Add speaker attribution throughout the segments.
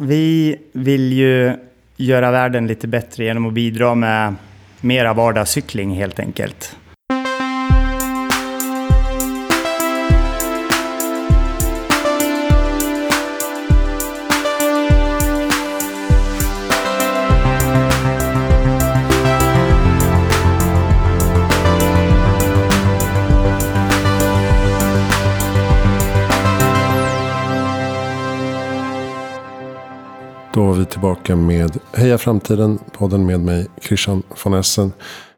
Speaker 1: Vi vill ju göra världen lite bättre genom att bidra med mera vardagscykling helt enkelt.
Speaker 2: Tillbaka med Heja Framtiden, podden med mig, Christian von Essen.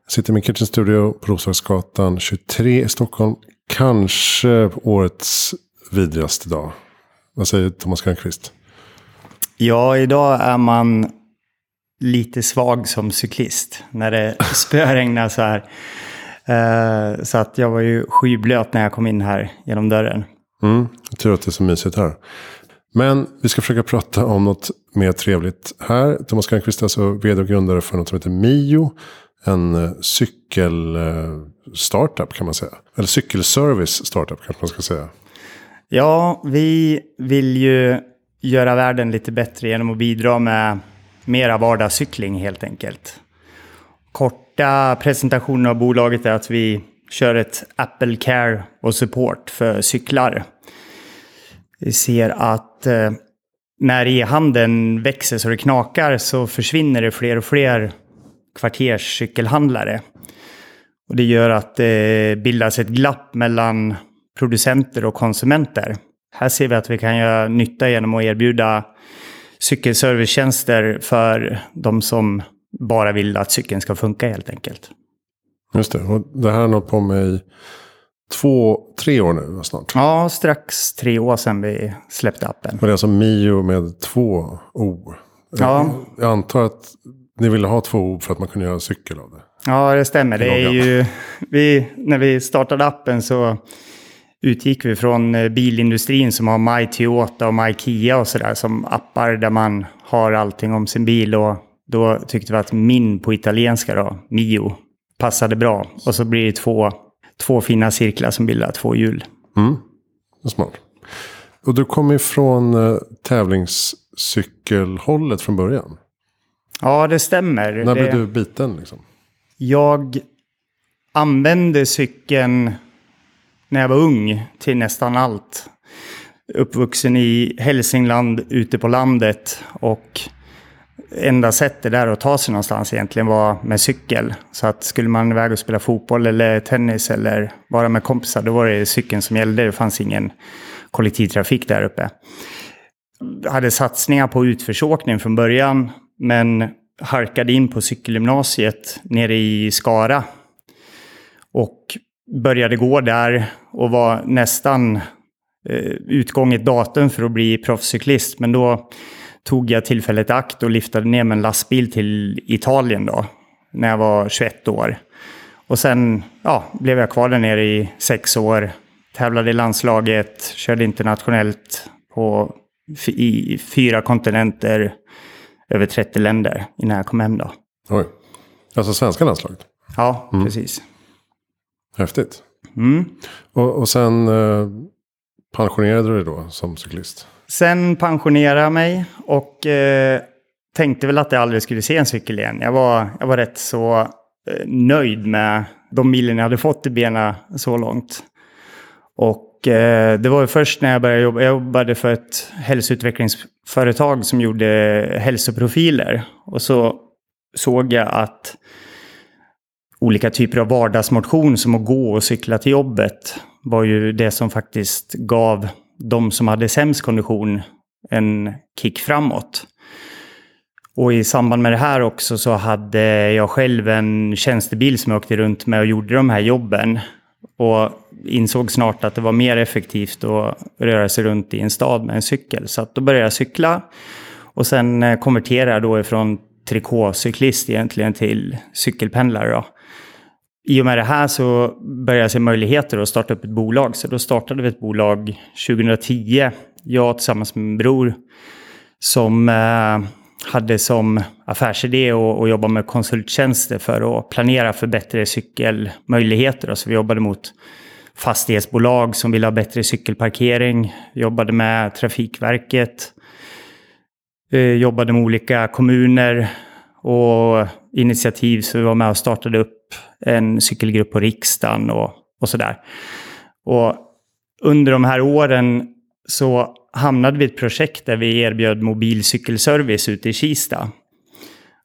Speaker 2: Jag sitter i min kitchen studio på Roslagsgatan 23 i Stockholm. Kanske årets vidrigaste dag. Vad säger Thomas Granqvist?
Speaker 1: Ja, idag är man lite svag som cyklist när det spöregnar så här. Eh, Så att jag var ju skyblöt när jag kom in här genom dörren.
Speaker 2: Mm, tur att det är så mysigt här. Men vi ska försöka prata om något mer trevligt här. Thomas Granqvist är alltså vd och grundare för något som heter Mio. En eh, cykelstartup eh, cykel-startup kan man säga. Eller cykelservice startup kanske man ska säga.
Speaker 1: Ja, vi vill ju göra världen lite bättre genom att bidra med mera vardagscykling helt enkelt. Korta presentationen av bolaget är att vi kör ett Apple Care och support för cyklar. Vi ser att eh, när e-handeln växer så det knakar så försvinner det fler och fler kvarterscykelhandlare. Och det gör att det bildas ett glapp mellan producenter och konsumenter. Här ser vi att vi kan göra nytta genom att erbjuda cykelservicetjänster för de som bara vill att cykeln ska funka helt enkelt.
Speaker 2: Just det. Och det här har nått på mig två, tre år nu snart.
Speaker 1: Ja, strax tre år sedan vi släppte appen.
Speaker 2: Och det är alltså Mio med två O.
Speaker 1: Ja.
Speaker 2: Jag antar att ni ville ha två O för att man kunde göra cykel av det.
Speaker 1: Ja, det stämmer. Det är ju, vi, när vi startade appen så utgick vi från eh, bilindustrin som har My Toyota och My Kia och sådär som appar där man har allting om sin bil. Och då tyckte vi att min på italienska då, Mio, passade bra. Och så blir det två, två fina cirklar som bildar två hjul.
Speaker 2: Mm. Det smart. Och du kommer ifrån eh, tävlingscykelhållet från början.
Speaker 1: Ja, det stämmer.
Speaker 2: När
Speaker 1: det...
Speaker 2: blev du biten liksom?
Speaker 1: Jag använde cykeln när jag var ung till nästan allt. Uppvuxen i Hälsingland ute på landet och enda sättet där att ta sig någonstans egentligen var med cykel. Så att skulle man iväg och spela fotboll eller tennis eller vara med kompisar då var det cykeln som gällde. Det fanns ingen kollektivtrafik där uppe. Jag hade satsningar på utförsåkning från början men halkade in på cykelgymnasiet nere i Skara. Och började gå där och var nästan eh, utgånget datum för att bli proffscyklist. Men då tog jag tillfället i akt och liftade ner med en lastbil till Italien då. När jag var 21 år. Och sen ja, blev jag kvar där nere i sex år. Tävlade i landslaget, körde internationellt på, i fyra kontinenter över 30 länder innan jag kom hem då.
Speaker 2: Oj. Alltså svenska landslaget?
Speaker 1: Ja, mm. precis.
Speaker 2: Häftigt.
Speaker 1: Mm.
Speaker 2: Och, och sen eh, pensionerade du dig då som cyklist?
Speaker 1: Sen pensionerade jag mig och eh, tänkte väl att jag aldrig skulle se en cykel igen. Jag var, jag var rätt så eh, nöjd med de milen jag hade fått i benen så långt. Och eh, det var först när jag började jobba, jag jobbade för ett hälsoutvecklingsföretag som gjorde hälsoprofiler. Och så såg jag att olika typer av vardagsmotion som att gå och cykla till jobbet var ju det som faktiskt gav de som hade sämst kondition en kick framåt. Och i samband med det här också så hade jag själv en tjänstebil som jag åkte runt med och gjorde de här jobben. Och insåg snart att det var mer effektivt att röra sig runt i en stad med en cykel. Så att då började jag cykla. Och sen eh, konverterade jag då ifrån trikåcyklist egentligen till cykelpendlare. Då. I och med det här så började jag se möjligheter att starta upp ett bolag. Så då startade vi ett bolag 2010. Jag tillsammans med min bror. Som eh, hade som affärsidé att jobba med konsulttjänster för att planera för bättre cykelmöjligheter. Så vi jobbade mot fastighetsbolag som ville ha bättre cykelparkering. Vi jobbade med Trafikverket. eh, jobbade med olika kommuner och initiativ. Så vi var med och startade upp en cykelgrupp på riksdagen och, och sådär. Och under de här åren så hamnade vi i ett projekt där vi erbjöd mobilcykelservice ute i Kista.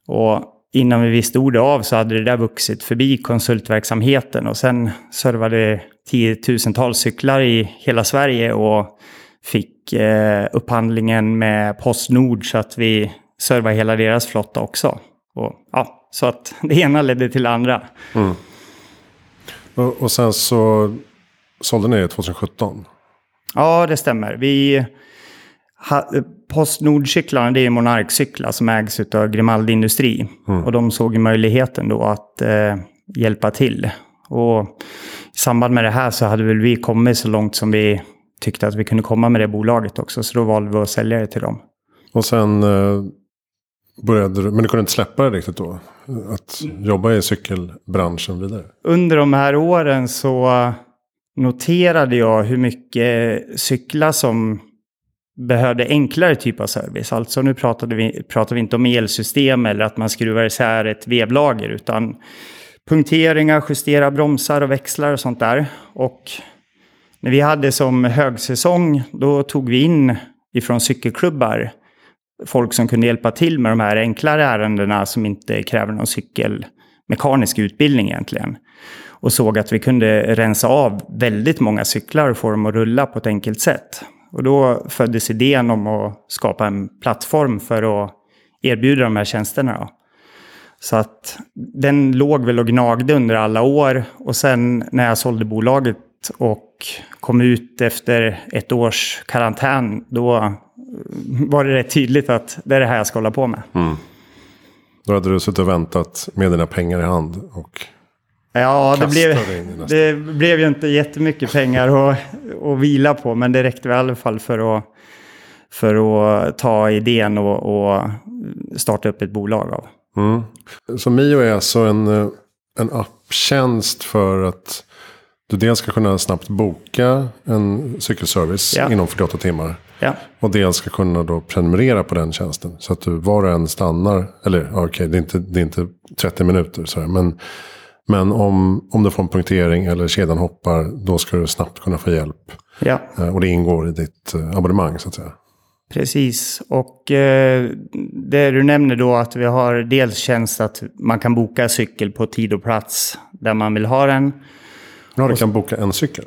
Speaker 1: Och innan vi visste ordet av så hade det där vuxit förbi konsultverksamheten och sen servade tiotusentals cyklar i hela Sverige och fick eh, upphandlingen med Postnord så att vi servade hela deras flotta också. Och, ja, så att det ena ledde till det andra. Mm.
Speaker 2: Och, och sen så sålde ni det 2017?
Speaker 1: Ja, det stämmer. Vi Postnordcyklarna det är Monarkcyklar som ägs av Grimaldi Industri. Mm. Och de såg möjligheten då att eh, hjälpa till. Och i samband med det här så hade väl vi kommit så långt som vi tyckte att vi kunde komma med det bolaget också. Så då valde vi att sälja det till dem.
Speaker 2: Och sen eh, började du, men du kunde inte släppa det riktigt då? Att jobba i cykelbranschen vidare?
Speaker 1: Under de här åren så noterade jag hur mycket cyklar som behövde enklare typ av service. Alltså nu pratade vi, pratar vi inte om elsystem eller att man skruvar isär ett vevlager utan punkteringar, justera bromsar och växlar och sånt där. Och när vi hade som högsäsong då tog vi in ifrån cykelklubbar folk som kunde hjälpa till med de här enklare ärendena som inte kräver någon cykelmekanisk utbildning egentligen. Och såg att vi kunde rensa av väldigt många cyklar och få dem att rulla på ett enkelt sätt. Och då föddes idén om att skapa en plattform för att erbjuda de här tjänsterna. Då. Så att den låg väl och gnagde under alla år. Och sen när jag sålde bolaget och kom ut efter ett års karantän, då var det rätt tydligt att det är det här jag ska hålla på med. Mm.
Speaker 2: Då hade du suttit och väntat med dina pengar i hand och
Speaker 1: Ja, det blev, det blev ju inte jättemycket pengar att, att vila på, men det räckte i alla fall för att, för att ta idén och, och starta upp ett bolag av.
Speaker 2: Mm. Så Mio är alltså en, en apptjänst för att du dels ska kunna snabbt boka en cykelservice ja. inom 48 timmar.
Speaker 1: Ja.
Speaker 2: Och dels ska kunna då prenumerera på den tjänsten. Så att du var och en stannar, eller okej okay, det, är inte, det är inte 30 minuter så här, men men om, om du får en punktering eller kedjan hoppar, då ska du snabbt kunna få hjälp.
Speaker 1: Ja.
Speaker 2: Eh, och det ingår i ditt eh, abonnemang så att säga.
Speaker 1: Precis, och eh, det du nämner då att vi har dels tjänst att man kan boka cykel på tid och plats där man vill ha den.
Speaker 2: Ja, du kan boka en cykel?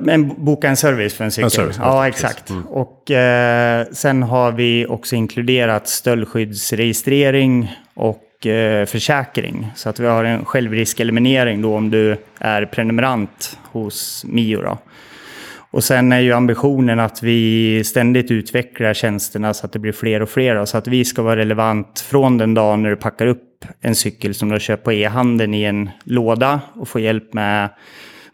Speaker 1: Men boka en service för en cykel. En service, ja, exakt. Mm. Och eh, sen har vi också inkluderat stöldskyddsregistrering och eh, försäkring. Så att vi har en självriskeliminering då om du är prenumerant hos Mio. Då. Och sen är ju ambitionen att vi ständigt utvecklar tjänsterna så att det blir fler och fler. Så att vi ska vara relevant från den dagen när du packar upp en cykel som du har köpt på e-handeln i en låda och får hjälp med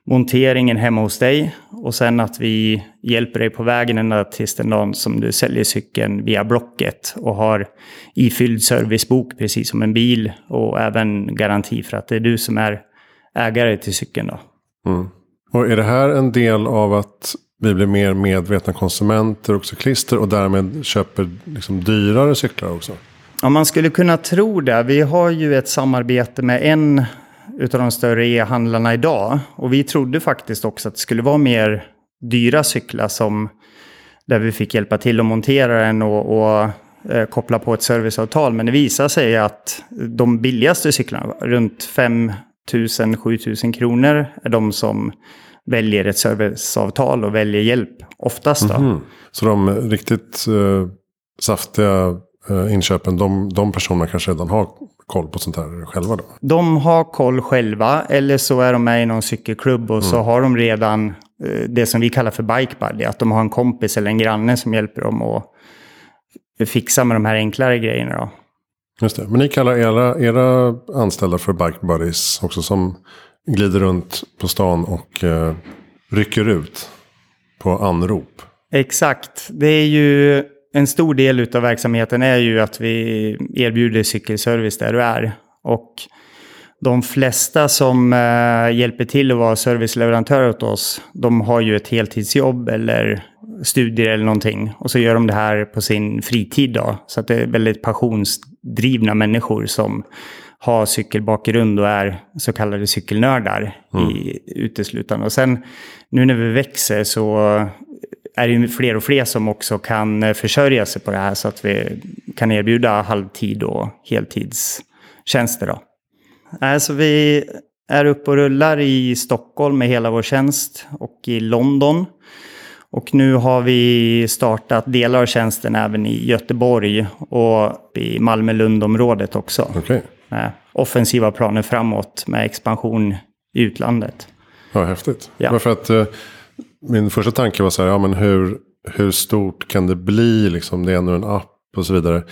Speaker 1: monteringen hemma hos dig. Och sen att vi hjälper dig på vägen ända tills den dagen som du säljer cykeln via Blocket och har ifylld servicebok precis som en bil och även garanti för att det är du som är ägare till cykeln. Då.
Speaker 2: Mm. Och är det här en del av att vi blir mer medvetna konsumenter och cyklister och därmed köper liksom dyrare cyklar också?
Speaker 1: Ja, man skulle kunna tro det. Vi har ju ett samarbete med en utav de större e-handlarna idag. Och vi trodde faktiskt också att det skulle vara mer dyra cyklar som där vi fick hjälpa till att montera den och, och eh, koppla på ett serviceavtal. Men det visade sig att de billigaste cyklarna, runt 5 000-7 000 kronor, är de som väljer ett serviceavtal och väljer hjälp oftast. Mm -hmm.
Speaker 2: Så de riktigt eh, saftiga inköpen, de, de personerna kanske redan har koll på sånt här själva då?
Speaker 1: De har koll själva, eller så är de med i någon cykelklubb och mm. så har de redan eh, det som vi kallar för bike buddy. Att de har en kompis eller en granne som hjälper dem att fixa med de här enklare grejerna. Då.
Speaker 2: Just det. Men ni kallar era, era anställda för bike buddies också som glider runt på stan och eh, rycker ut på anrop.
Speaker 1: Exakt. Det är ju en stor del av verksamheten är ju att vi erbjuder cykelservice där du är. Och de flesta som eh, hjälper till att vara serviceleverantörer åt oss, de har ju ett heltidsjobb eller studier eller någonting. Och så gör de det här på sin fritid då. Så det är väldigt passionsdrivna människor som har cykelbakgrund och är så kallade cykelnördar mm. i uteslutande. Och sen nu när vi växer så är det ju fler och fler som också kan försörja sig på det här så att vi kan erbjuda halvtid och heltidstjänster. Då. Alltså vi är uppe och rullar i Stockholm med hela vår tjänst och i London. Och nu har vi startat delar av tjänsten även i Göteborg och i Malmö-Lund-området också.
Speaker 2: Okay.
Speaker 1: Med offensiva planer framåt med expansion i utlandet.
Speaker 2: Ja, häftigt. Ja. Varför att, eh, min första tanke var så här, ja, men hur, hur stort kan det bli? Liksom, det är ändå en app och så vidare.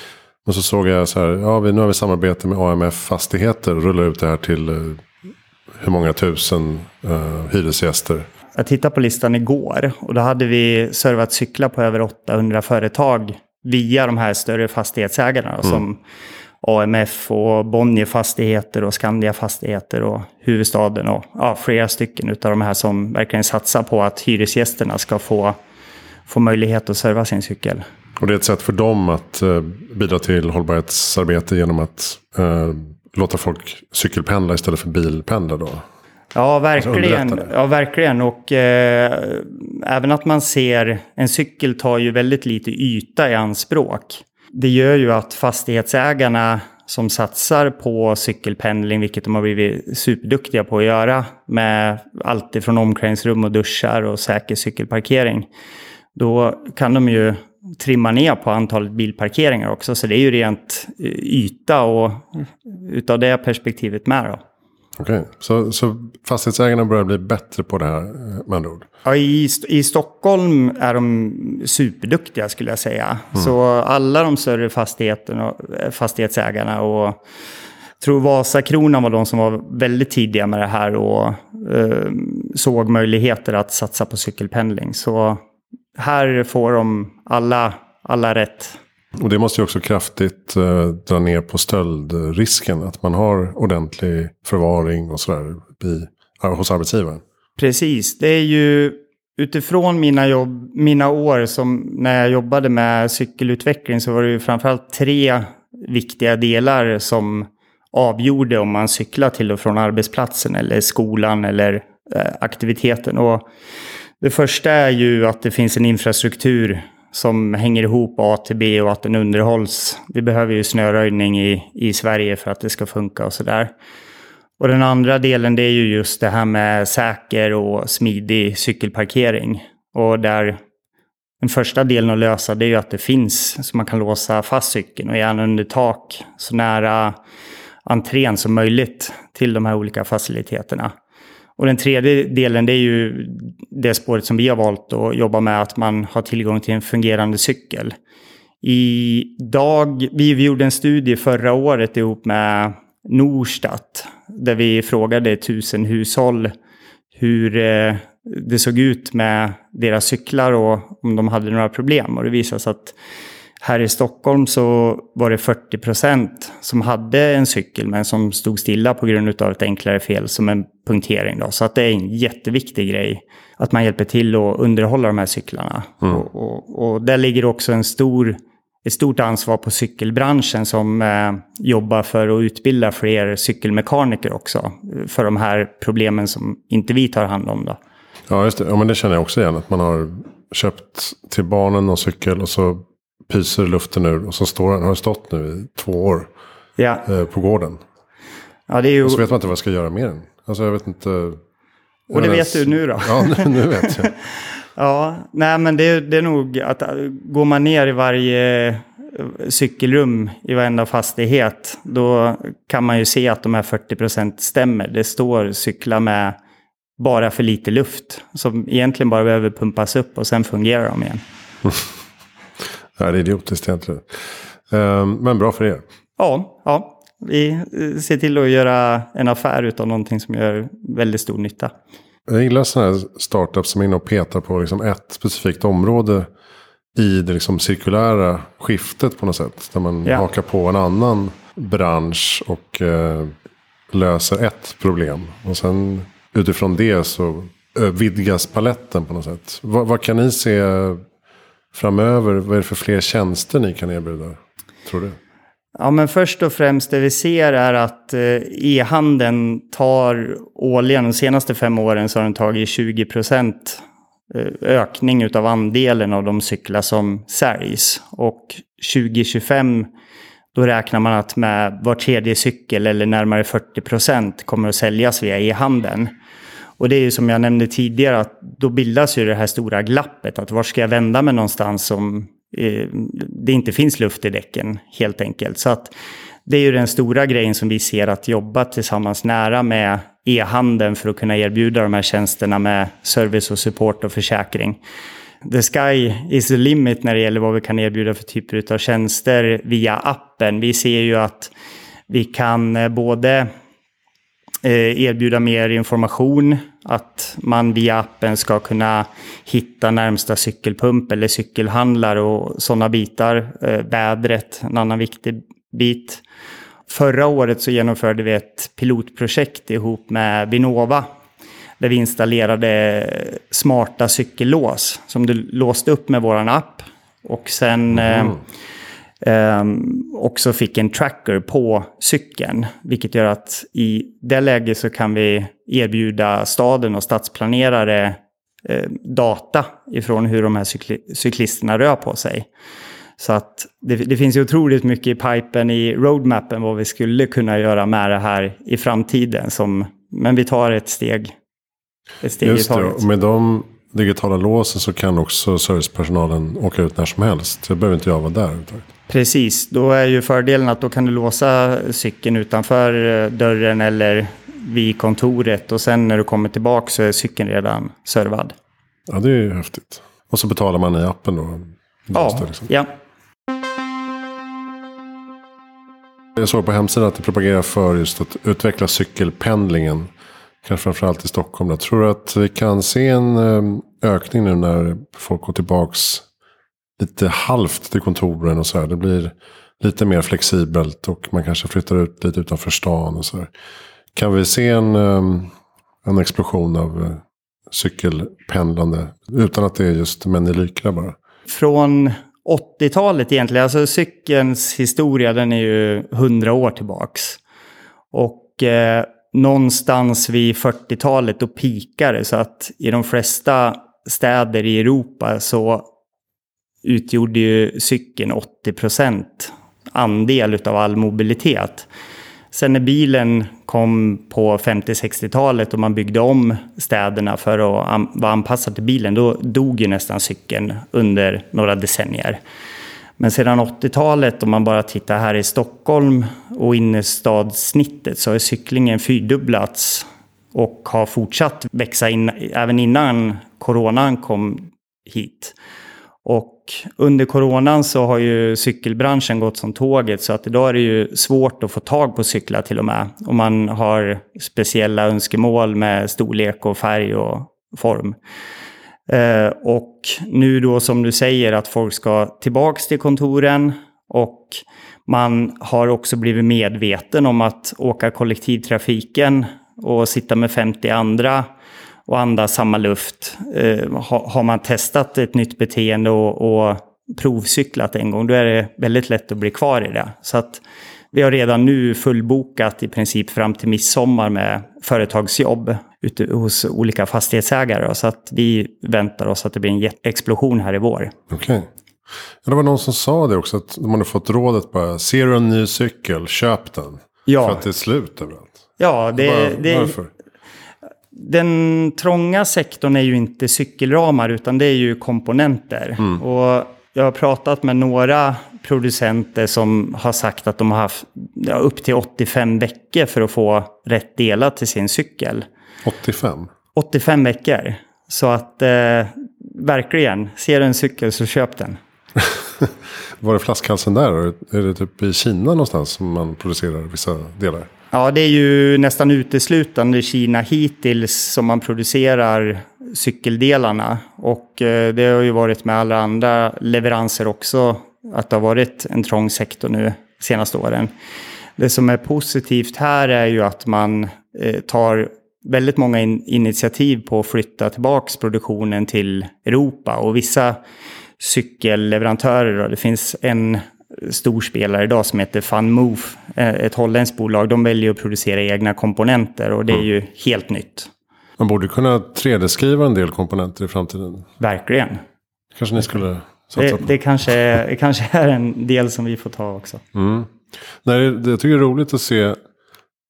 Speaker 2: Och så såg jag så här, ja, vi, nu har vi samarbete med AMF Fastigheter och rullar ut det här till eh, hur många tusen uh, hyresgäster.
Speaker 1: Jag tittade på listan igår och då hade vi servat cyklar på över 800 företag via de här större fastighetsägarna mm. som AMF och Bonnier Fastigheter och Skandia Fastigheter och Huvudstaden och ja, flera stycken av de här som verkligen satsar på att hyresgästerna ska få, få möjlighet att serva sin cykel.
Speaker 2: Och det är ett sätt för dem att uh, bidra till hållbarhetsarbete genom att uh, låta folk cykelpendla istället för bilpendla då?
Speaker 1: Ja, verkligen. Alltså ja, verkligen. Och eh, även att man ser, en cykel tar ju väldigt lite yta i anspråk. Det gör ju att fastighetsägarna som satsar på cykelpendling, vilket de har blivit superduktiga på att göra, med allt ifrån omklädningsrum och duschar och säker cykelparkering, då kan de ju trimma ner på antalet bilparkeringar också. Så det är ju rent eh, yta och utav det perspektivet med då.
Speaker 2: Okej, okay. så, så fastighetsägarna börjar bli bättre på det här eh, med andra ord?
Speaker 1: Ja, i, i Stockholm är de superduktiga skulle jag säga. Mm. Så alla de större fastigheterna, eh, fastighetsägarna och jag tror Vasakronan var de som var väldigt tidiga med det här och eh, såg möjligheter att satsa på cykelpendling. Så här får de alla, alla rätt.
Speaker 2: Och det måste ju också kraftigt eh, dra ner på stöldrisken. Att man har ordentlig förvaring och sådär eh, hos arbetsgivaren.
Speaker 1: Precis, det är ju utifrån mina, jobb, mina år som när jag jobbade med cykelutveckling så var det ju framförallt tre viktiga delar som avgjorde om man cyklar till och från arbetsplatsen eller skolan eller eh, aktiviteten. Och det första är ju att det finns en infrastruktur som hänger ihop A till B och att den underhålls. Vi behöver ju snöröjning i, i Sverige för att det ska funka och sådär. Och den andra delen det är ju just det här med säker och smidig cykelparkering. Och där den första delen att lösa det är ju att det finns så man kan låsa fast cykeln och gärna under tak så nära entrén som möjligt till de här olika faciliteterna. Och den tredje delen det är ju det spåret som vi har valt att jobba med, att man har tillgång till en fungerande cykel. Idag, vi, vi gjorde en studie förra året ihop med Norstat, där vi frågade tusen hushåll hur eh, det såg ut med deras cyklar och om de hade några problem. Och det visade sig att här i Stockholm så var det 40 procent som hade en cykel men som stod stilla på grund av ett enklare fel som en punktering. Då. Så att det är en jätteviktig grej att man hjälper till att underhålla de här cyklarna. Mm. Och, och, och där ligger också en stor, ett stort ansvar på cykelbranschen som eh, jobbar för att utbilda fler cykelmekaniker också. För de här problemen som inte vi tar hand om. Då.
Speaker 2: Ja, just det. Ja, men det känner jag också igen. Att man har köpt till barnen någon cykel och så pyser luften ur. Och så står den, har stått nu i två år ja. eh, på gården.
Speaker 1: Ja, det är ju...
Speaker 2: Och så vet man inte vad jag ska göra med den. Alltså jag vet inte.
Speaker 1: Och det vet du nu då?
Speaker 2: Ja, nu, nu vet jag.
Speaker 1: ja, nej men det, det är nog att äh, går man ner i varje äh, cykelrum i varenda fastighet, då kan man ju se att de här 40 procent stämmer. Det står cyklar med bara för lite luft, som egentligen bara behöver pumpas upp och sen fungerar de igen.
Speaker 2: det är idiotiskt egentligen. Ehm, men bra för er.
Speaker 1: Ja, ja. Vi eh, ser till att göra en affär av någonting som gör väldigt stor nytta.
Speaker 2: Jag gillar sådana här startups som är inne och petar på liksom ett specifikt område i det liksom cirkulära skiftet på något sätt. Där man ja. hakar på en annan bransch och eh, löser ett problem. Och sen utifrån det så vidgas paletten på något sätt. Vad, vad kan ni se framöver? Vad är det för fler tjänster ni kan erbjuda? Tror du?
Speaker 1: Ja, men först och främst det vi ser är att eh, e-handeln tar årligen, de senaste fem åren så har den tagit 20 procent eh, ökning av andelen av de cyklar som säljs. Och 2025 då räknar man att med var tredje cykel eller närmare 40 procent kommer att säljas via e-handeln. Och det är ju som jag nämnde tidigare att då bildas ju det här stora glappet. Att var ska jag vända mig någonstans om eh, det inte finns luft i däcken helt enkelt. Så att det är ju den stora grejen som vi ser att jobba tillsammans nära med e-handeln för att kunna erbjuda de här tjänsterna med service och support och försäkring. The sky is the limit när det gäller vad vi kan erbjuda för typer av tjänster via appen. Vi ser ju att vi kan eh, både Eh, erbjuda mer information. Att man via appen ska kunna hitta närmsta cykelpump eller cykelhandlar och sådana bitar. Eh, vädret, en annan viktig bit. Förra året så genomförde vi ett pilotprojekt ihop med Vinnova. Där vi installerade smarta cykellås som du låste upp med vår app. Och sen eh, mm eh, också fick en tracker på cykeln. Vilket gör att i det läget så kan vi erbjuda staden och stadsplanerare eh, data ifrån hur de här cykli cyklisterna rör på sig. Så att det, det, finns ju otroligt mycket i pipen i roadmappen vad vi skulle kunna göra med det här i framtiden. Som, men vi tar ett steg,
Speaker 2: ett steg Just i taget. Det, och med de digitala låsen så kan också servicepersonalen åka ut när som helst. Så behöver inte jag vara där.
Speaker 1: Precis, då är ju fördelen att då kan du låsa cykeln utanför eh, dörren eller vid kontoret. Och sen när du kommer tillbaka så är cykeln redan servad.
Speaker 2: Ja, det är ju häftigt. Och så betalar man i appen då?
Speaker 1: Ja, liksom. ja.
Speaker 2: Jag såg på hemsidan att du propagerar för just att utveckla cykelpendlingen. Kanske framförallt i Stockholm. Jag tror att vi kan se en eh, ökning nu när folk går tillbaks lite halvt till kontoren och så här. Det blir lite mer flexibelt och man kanske flyttar ut lite utanför stan och så här. Kan vi se en, ehm, en explosion av eh, cykelpendlande utan att det är just män i lycra bara?
Speaker 1: Från 80-talet egentligen, alltså cykelns historia den är ju 100 år tillbaks. Och eh, någonstans vid 40-talet då pikar det så att i de flesta städer i Europa så utgjorde ju cykeln 80 procent andel av all mobilitet. Sen när bilen kom på 50-60-talet och man byggde om städerna för att vara anpassad till bilen, då dog ju nästan cykeln under några decennier. Men sedan 80-talet, om man bara tittar här i Stockholm och innerstadssnittet, så har cyklingen fyrdubblats och har fortsatt växa in, även innan coronan kom hit. Och under coronan så har ju cykelbranschen gått som tåget så att idag är det ju svårt att få tag på cyklar till och med. Om man har speciella önskemål med storlek och färg och form. Eh, och nu då som du säger att folk ska tillbaks till kontoren och man har också blivit medveten om att åka kollektivtrafiken och sitta med 50 andra och andas samma luft. Eh, har man testat ett nytt beteende och, och provcyklat en gång, då är det väldigt lätt att bli kvar i det. Så att vi har redan nu fullbokat i princip fram till midsommar med företagsjobb ute hos olika fastighetsägare. Så att vi väntar oss att det blir en explosion här i vår.
Speaker 2: Okej. Okay. Ja, det var någon som sa det också, att de hade fått rådet bara, ser du en ny cykel, köp den. Ja. För att det är slut överallt.
Speaker 1: Ja, det, Var, det, varför? Den trånga sektorn är ju inte cykelramar utan det är ju komponenter. Mm. Och jag har pratat med några producenter som har sagt att de har haft ja, upp till 85 veckor för att få rätt delar till sin cykel.
Speaker 2: 85?
Speaker 1: 85 veckor. Så att eh, verkligen, ser du en cykel så köp den.
Speaker 2: Var är flaskhalsen där? Är det typ i Kina någonstans som man producerar vissa delar?
Speaker 1: Ja, det är ju nästan uteslutande Kina hittills som man producerar cykeldelarna. Och eh, det har ju varit med alla andra leveranser också att det har varit en trång sektor nu senaste åren. Det som är positivt här är ju att man eh, tar väldigt många in initiativ på att flytta tillbaka produktionen till Europa. Och vissa cykelleverantörer. Då. Det finns en stor spelare idag som heter FunMove, eh, ett holländskt bolag. De väljer att producera egna komponenter och det är ju helt nytt.
Speaker 2: Man borde kunna 3D-skriva en del komponenter i framtiden.
Speaker 1: Verkligen.
Speaker 2: Kanske ni skulle satsa
Speaker 1: Det,
Speaker 2: på.
Speaker 1: det, kanske, kanske är en del som vi får ta också.
Speaker 2: Mm. Nej, det- jag tycker det är roligt att se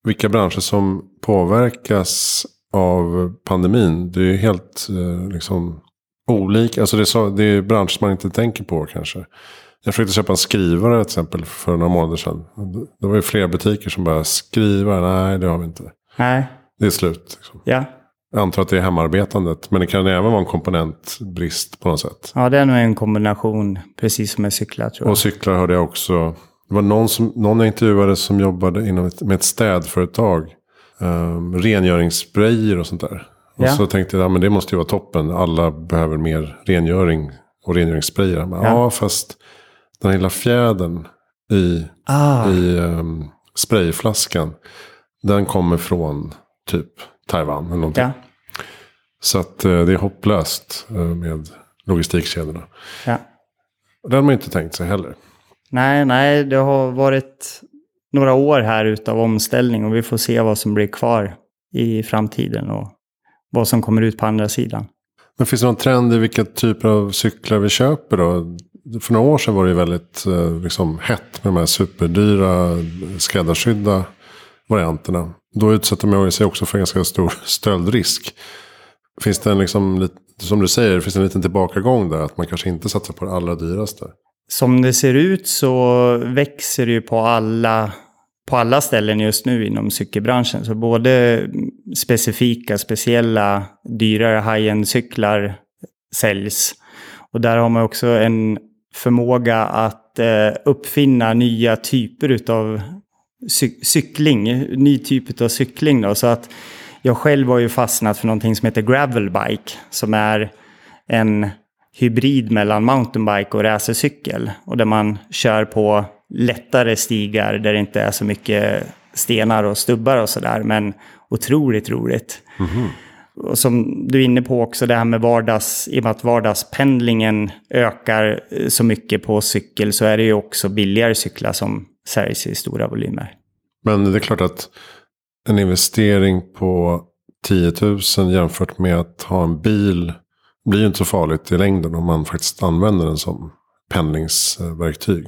Speaker 2: vilka branscher som påverkas av pandemin. Det är ju helt eh, liksom, olika. Alltså det, är så, det är branscher man inte tänker på kanske. Jag försökte köpa en skrivare till exempel för några månader sedan. Det var ju flera butiker som bara skriva. Nej, det har vi inte.
Speaker 1: Nej,
Speaker 2: Det är slut. Liksom.
Speaker 1: ja.
Speaker 2: Jag antar att det är hemarbetandet. Men det kan även vara en komponentbrist på något sätt.
Speaker 1: ja, det är nog en kombination, precis som med cyklar tror jag.
Speaker 2: Och cyklar hörde jag också. Det var någon, som, någon jag intervjuade som jobbade inom ett, med ett städföretag. Um, rengöringssprayer och sånt där. Och
Speaker 1: Ja.
Speaker 2: så tänkte jag, ja, men det måste ju vara toppen. Alla behöver mer rengöring och rengöringssprayer. Men,
Speaker 1: Ja.
Speaker 2: ja. fast den här lilla fjädern i,
Speaker 1: Ah,
Speaker 2: i um, sprayflaskan. Den kommer från typ Taiwan eller någonting.
Speaker 1: ja,
Speaker 2: Så att eh, det är hopplöst eh, med logistikkedjorna.
Speaker 1: ja.
Speaker 2: Det hade man inte tänkt sig heller.
Speaker 1: Nej, nej, det har varit några år här utav omställning och vi får se vad som blir kvar i framtiden och vad som kommer ut på andra sidan.
Speaker 2: Men finns det någon trend i vilka typer av cyklar vi köper då? För några år sedan var det ju väldigt eh, liksom, hett med de här superdyra eh, skräddarsydda varianterna. Då utsätter man sig också för en ganska stor stöldrisk. Finns det en, liksom, som du säger, finns det en liten tillbakagång där? Att man kanske inte satsar på det allra dyraste?
Speaker 1: Som det ser ut så växer det ju på alla, på alla ställen just nu inom cykelbranschen. Så både specifika, speciella, dyrare high-end cyklar säljs. Och där har man också en förmåga att eh, uppfinna nya typer av cy- cykling, ny typ av cykling. Då. Så att jag själv har ju fastnat för någonting som heter gravelbike, som är en hybrid mellan mountainbike och racercykel. Och där man kör på lättare stigar där det inte är så mycket stenar och stubbar och sådär. Men otroligt roligt. Mhm. Och som du är inne på också, det här med vardags, i och med att vardagspendlingen ökar eh, så mycket på cykel så är det ju också billigare cyklar som säljs i stora volymer.
Speaker 2: Men det är klart att en investering på 10 000 jämfört med att ha en bil blir ju inte så farligt i längden om man faktiskt använder den som pendlingsverktyg.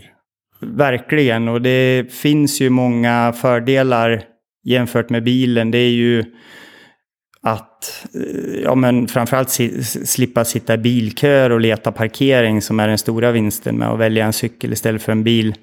Speaker 1: Verkligen, och det finns ju många fördelar jämfört med bilen. Det är ju att eh, ja, men framförallt si, slippa sitta i bilköer och leta parkering som är den stora vinsten med att välja en cykel istället för en bil.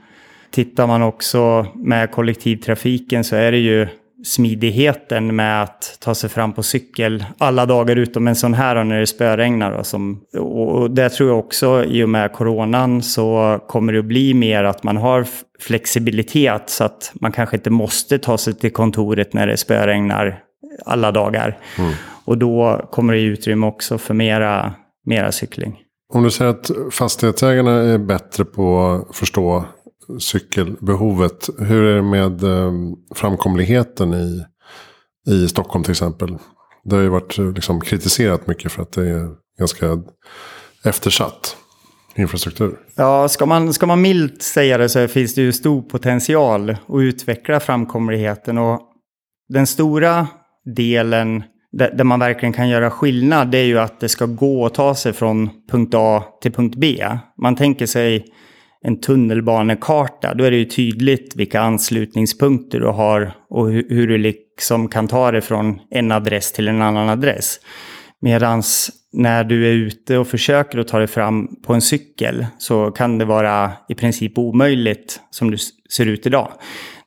Speaker 1: Tittar man också med kollektivtrafiken så är det ju smidigheten med att ta sig fram på cykel alla dagar utom en sån här när det spöregnar. Och, som, och det tror jag också i och med coronan så kommer det att bli mer att man har flexibilitet så att man kanske inte måste ta sig till kontoret när det spöregnar alla dagar. Och då kommer det utrymme också för mera, mera cykling.
Speaker 2: Om du säger att fastighetsägarna är bättre på att förstå cykelbehovet. Hur är det med eh, framkomligheten i, i Stockholm till exempel? Det har ju varit eh, liksom, kritiserat mycket för att det är ganska eftersatt infrastruktur.
Speaker 1: Ja, ska man, ska man milt säga det så finns det ju stor potential att utveckla framkomligheten. Och den stora delen där, man verkligen kan göra skillnad det är ju att det ska gå att ta sig från punkt A till punkt B. Man tänker sig en tunnelbanekarta, då är det ju tydligt vilka anslutningspunkter du har och hur, du liksom kan ta dig från en adress till en annan adress. Medans när du är ute och försöker att ta dig fram på en cykel så kan det vara i princip omöjligt som det ser ut idag.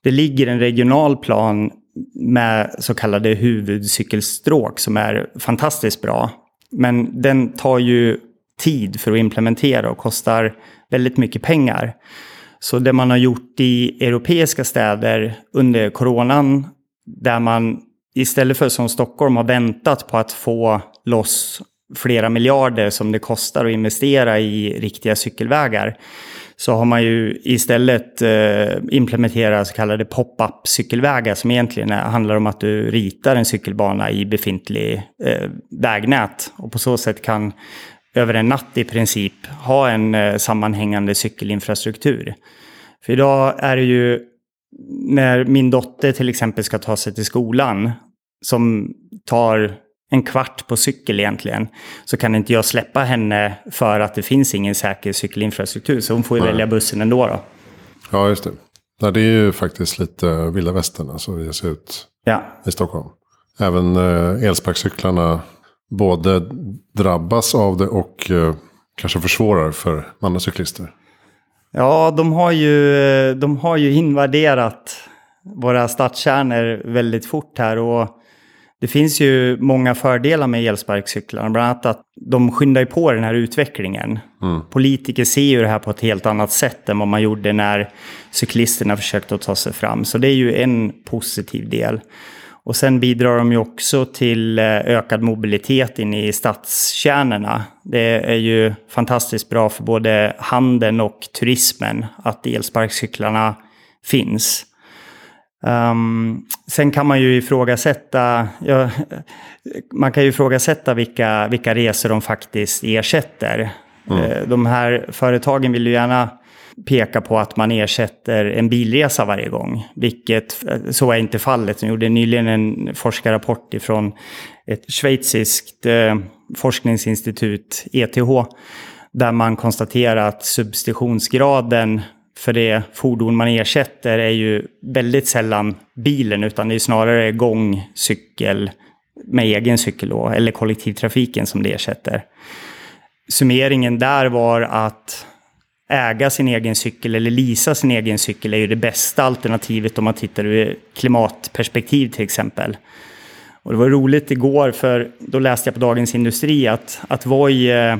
Speaker 1: Det ligger en regional plan med så kallade huvudcykelstråk som är fantastiskt bra. Men den tar ju tid för att implementera och kostar väldigt mycket pengar. Så det man har gjort i europeiska städer under coronan, där man istället för som Stockholm har väntat på att få loss flera miljarder som det kostar att investera i riktiga cykelvägar, så har man ju istället eh, implementerat så kallade pop-up cykelvägar som egentligen är, handlar om att du ritar en cykelbana i befintlig eh, vägnät och på så sätt kan över en natt i princip ha en eh, sammanhängande cykelinfrastruktur. För idag är det ju när min dotter till exempel ska ta sig till skolan som tar en kvart på cykel egentligen, så kan inte jag släppa henne för att det finns ingen säker cykelinfrastruktur. Så hon får ju Nej. välja bussen ändå. Då.
Speaker 2: Ja, just det. Nej, det är ju faktiskt lite vilda västern, alltså det ser ut ja. i Stockholm. Även eh, elsparkcyklarna både drabbas av det och eh, kanske försvårar för andra cyklister.
Speaker 1: Ja, de har ju, de har ju invaderat våra stadskärnor väldigt fort här. Och det finns ju många fördelar med elsparkcyklarna. Bland annat att de skyndar på den här utvecklingen. Mm. Politiker ser ju det här på ett helt annat sätt än vad man gjorde när cyklisterna försökte att ta sig fram. Så det är ju en positiv del. Och sen bidrar de ju också till eh, ökad mobilitet in i stadskärnorna. Det är ju fantastiskt bra för både handeln och turismen att elsparkcyklarna finns. Um, sen kan man ju ifrågasätta, ja, man kan ju ifrågasätta vilka, vilka resor de faktiskt ersätter. Mm. Uh, de här företagen vill ju gärna peka på att man ersätter en bilresa varje gång. Vilket så är inte fallet. De gjorde nyligen en forskarrapport ifrån ett schweiziskt eh, forskningsinstitut, ETH, där man konstaterar att substitutionsgraden för det fordon man ersätter är ju väldigt sällan bilen, utan det är snarare gång, cykel med egen cykel då, eller kollektivtrafiken som det ersätter. Summeringen där var att äga sin egen cykel eller lisa sin egen cykel är ju det bästa alternativet om man tittar ur klimatperspektiv till exempel. Och det var roligt igår för då läste jag på Dagens Industri att, att Voi eh,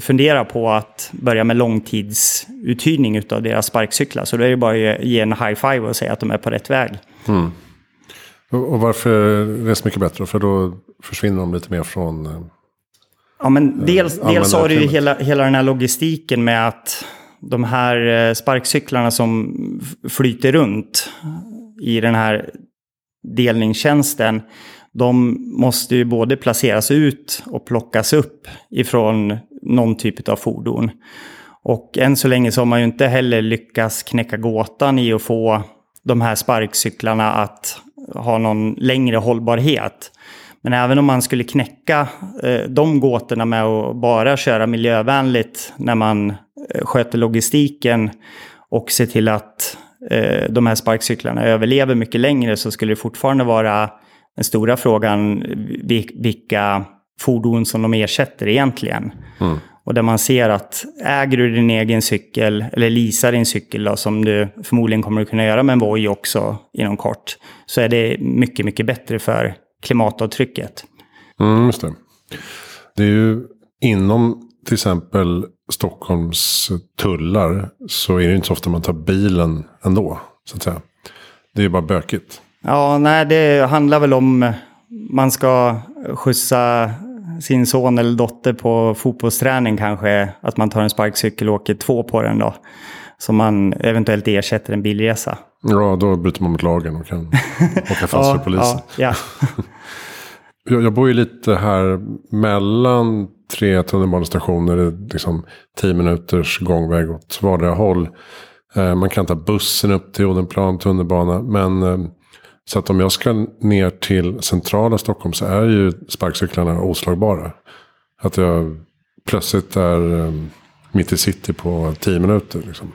Speaker 1: funderar på att börja med långtidsuthyrning av deras sparkcyklar. Så då är det bara att ge en high five och säga att de är på rätt väg. Mm.
Speaker 2: Och varför är det så mycket bättre? För då försvinner de lite mer från eh,
Speaker 1: Ja, men dels, dels har du ju hela, hela den här logistiken med att de här eh, sparkcyklarna som flyter runt i den här delningstjänsten, de måste ju både placeras ut och plockas upp ifrån någon typ av fordon. Och än så länge så har man ju inte heller lyckats knäcka gåtan i att få de här sparkcyklarna att ha någon längre hållbarhet. Men även om man skulle knäcka eh, de gåtorna med att bara köra miljövänligt när man eh, sköter logistiken och ser till att eh, de här sparkcyklarna överlever mycket längre så skulle det fortfarande vara den stora frågan vilka fordon som de ersätter egentligen. Mm. Och där man ser att äger du din egen cykel, eller leasar din cykel då, som du förmodligen kommer att kunna göra med en Voi också inom kort, så är det mycket, mycket bättre för klimatavtrycket.
Speaker 2: Mm, just det. det är ju inom till exempel Stockholms tullar så är det inte så ofta man tar bilen ändå. Så att säga. Det är ju bara bökigt.
Speaker 1: Ja, nej, det handlar väl om man ska skjutsa sin son eller dotter på fotbollsträning kanske. Att man tar en sparkcykel och åker två på den då. Som man eventuellt ersätter en bilresa.
Speaker 2: Ja, då bryter man mot lagen och kan åka fast ja, för polisen. Ja, ja. jag, jag bor ju lite här mellan tre tunnelbanestationer. Liksom tio minuters gångväg åt vardera håll. Eh, man kan ta bussen upp till Odenplan tunnelbana. Men eh, så att om jag ska ner till centrala Stockholm så är ju sparkcyklarna oslagbara. Att jag plötsligt är ehm, mitt i city på tio minuter. Liksom.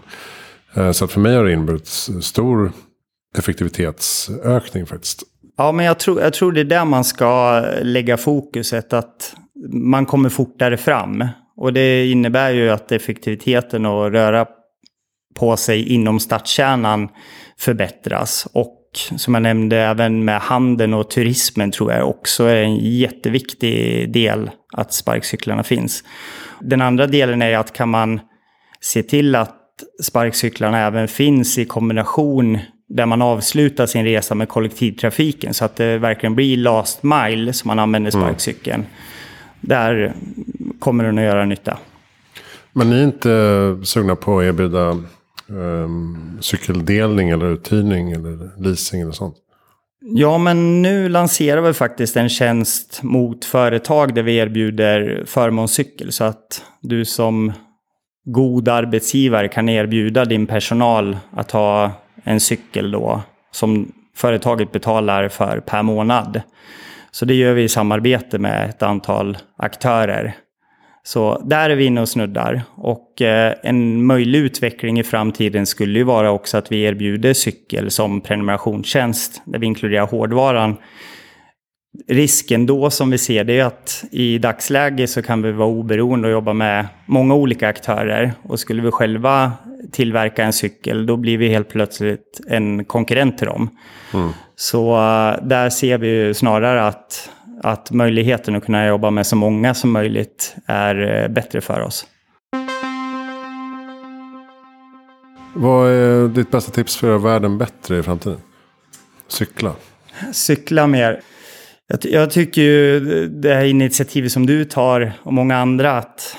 Speaker 2: Eh, så att för mig har det inneburit stor effektivitetsökning faktiskt.
Speaker 1: Ja, men jag tror, jag tror det är där man ska lägga fokuset. Att man kommer fortare fram. Och det innebär ju att effektiviteten att röra på sig inom stadskärnan förbättras. Och som jag nämnde, även med handeln och turismen tror jag också är en jätteviktig del att sparkcyklarna finns. Den andra delen är att kan man se till att sparkcyklarna även finns i kombination där man avslutar sin resa med kollektivtrafiken så att det verkligen blir last mile som man använder mm. sparkcykeln. Mm. Där kommer den att göra nytta.
Speaker 2: Men ni är inte sugna på att erbjuda um, cykeldelning eller uthyrning eller leasing eller sånt?
Speaker 1: Ja, men nu lanserar vi faktiskt en tjänst mot företag där vi erbjuder förmånscykel. Så att du som god arbetsgivare kan erbjuda din personal att ha en cykel då som företaget betalar för per månad. Så det gör vi i samarbete med ett antal aktörer. Så där är vi inne och snuddar. Och eh, en möjlig utveckling i framtiden skulle ju vara också att vi erbjuder cykel som prenumerationstjänst där vi inkluderar hårdvaran. Risken då som vi ser det är att i dagsläget så kan vi vara oberoende och jobba med många olika aktörer. Och skulle vi själva tillverka en cykel då blir vi helt plötsligt en konkurrent till dem. Mm. Så uh, där ser vi ju snarare att, att möjligheten att kunna jobba med så många som möjligt är uh, bättre för oss.
Speaker 2: Vad är ditt bästa tips för att göra världen bättre i framtiden? Cykla.
Speaker 1: Cykla mer. Jag, jag tycker ju det här initiativet som du tar och många andra att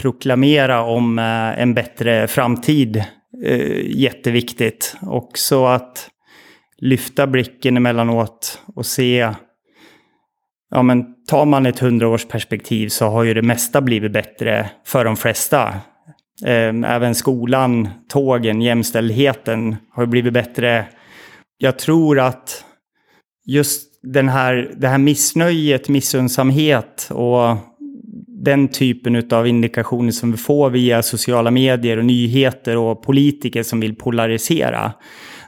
Speaker 1: proklamera om uh, en bättre framtid jätteviktigt. Också att lyfta blicken emellanåt och se ja men tar man ett hundraårsperspektiv så har ju det mesta blivit bättre för de flesta. Ehm, även skolan, tågen, jämställdheten har blivit bättre. Jag tror att just den här, det här missnöjet, missunnsamhet och den typen av indikationer som vi får via sociala medier och nyheter och politiker som vill polarisera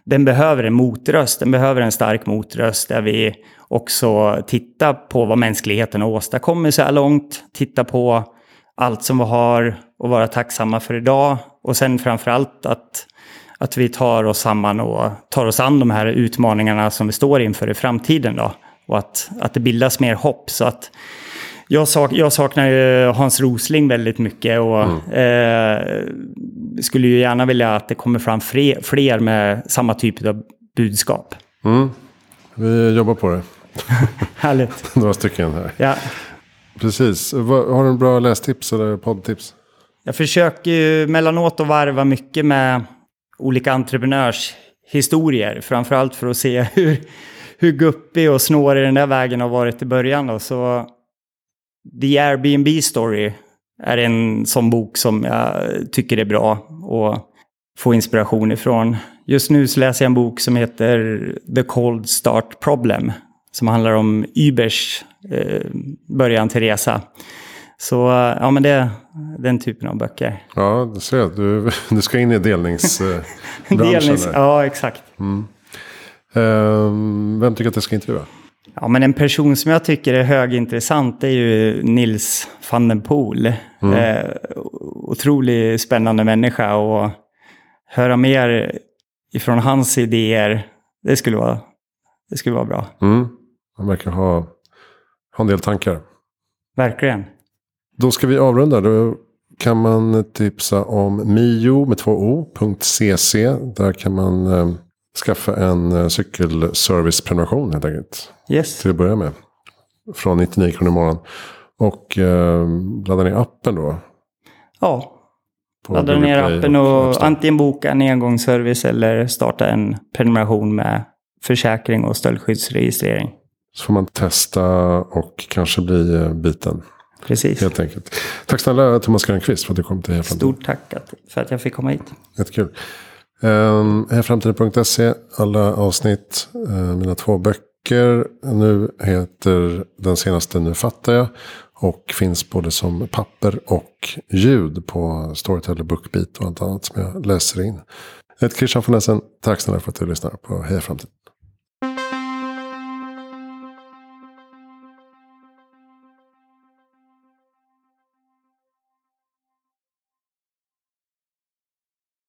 Speaker 1: den behöver en motröst, den behöver en stark motröst där vi också tittar på vad mänskligheten har åstadkommit så här långt, tittar på allt som vi har och vara tacksamma för idag och sen framförallt att, att vi tar oss samman och tar oss an de här utmaningarna som vi står inför i framtiden då. Och att, att det bildas mer hopp så att jag, sak, jag saknar ju Hans Rosling väldigt mycket och mm. eh, skulle ju gärna vilja att det kommer fram fler, fler med samma typ av budskap.
Speaker 2: Mm. Vi jobbar på det.
Speaker 1: Härligt.
Speaker 2: Några stycken här.
Speaker 1: Ja.
Speaker 2: Precis. Har du en bra lästips eller poddtips?
Speaker 1: Jag försöker ju mellanåt att varva mycket med olika entreprenörshistorier. Framförallt för att se hur, hur guppig och snårig den där vägen har varit i början. Då. Så The Airbnb Story är en sån bok som jag tycker är bra att få inspiration ifrån. Just nu så läser jag en bok som heter The Cold Start Problem. Som handlar om Ubers eh, början till resa. Så ja, men det är den typen av böcker.
Speaker 2: Ja, du ser. Du, du ska in i delningsbranschen.
Speaker 1: Delnings, ja, exakt.
Speaker 2: Mm. Um, vem tycker att jag ska intervjua?
Speaker 1: Ja, men en person som jag tycker är högintressant är ju Nils van den Poel. Mm. Eh, otroligt spännande människa och höra mer ifrån hans idéer, det skulle vara, det skulle vara bra.
Speaker 2: Mm. Han verkar ha, ha en del tankar.
Speaker 1: Verkligen.
Speaker 2: Då ska vi avrunda. Då kan man tipsa om mio med två o.cc. Där kan man eh, skaffa en eh, cykelservice-prenumeration helt enkelt.
Speaker 1: Yes.
Speaker 2: Till att börja med. Från 99 kronor i månaden. Och eh, ladda ner appen då.
Speaker 1: Ja. Ladda ner appen och, och antingen boka en engångsservice eller starta en prenumeration med försäkring och stöldskyddsregistrering.
Speaker 2: Så får man testa och kanske bli eh, biten.
Speaker 1: Precis.
Speaker 2: Helt enkelt. Tack snälla Thomas Grönqvist för att du kom till.
Speaker 1: Stort tack för att jag fick komma hit.
Speaker 2: Jättekul. Ehm, um, Hejaframtiden.se, alla avsnitt, uh, mina två böcker. Nu heter den senaste Nu fattar jag. Och finns både som papper och ljud på Storytel, Bookbeat och allt annat som jag läser in. Jag heter Christian von Essen. Tack snälla för att du lyssnar på Heja Framtiden.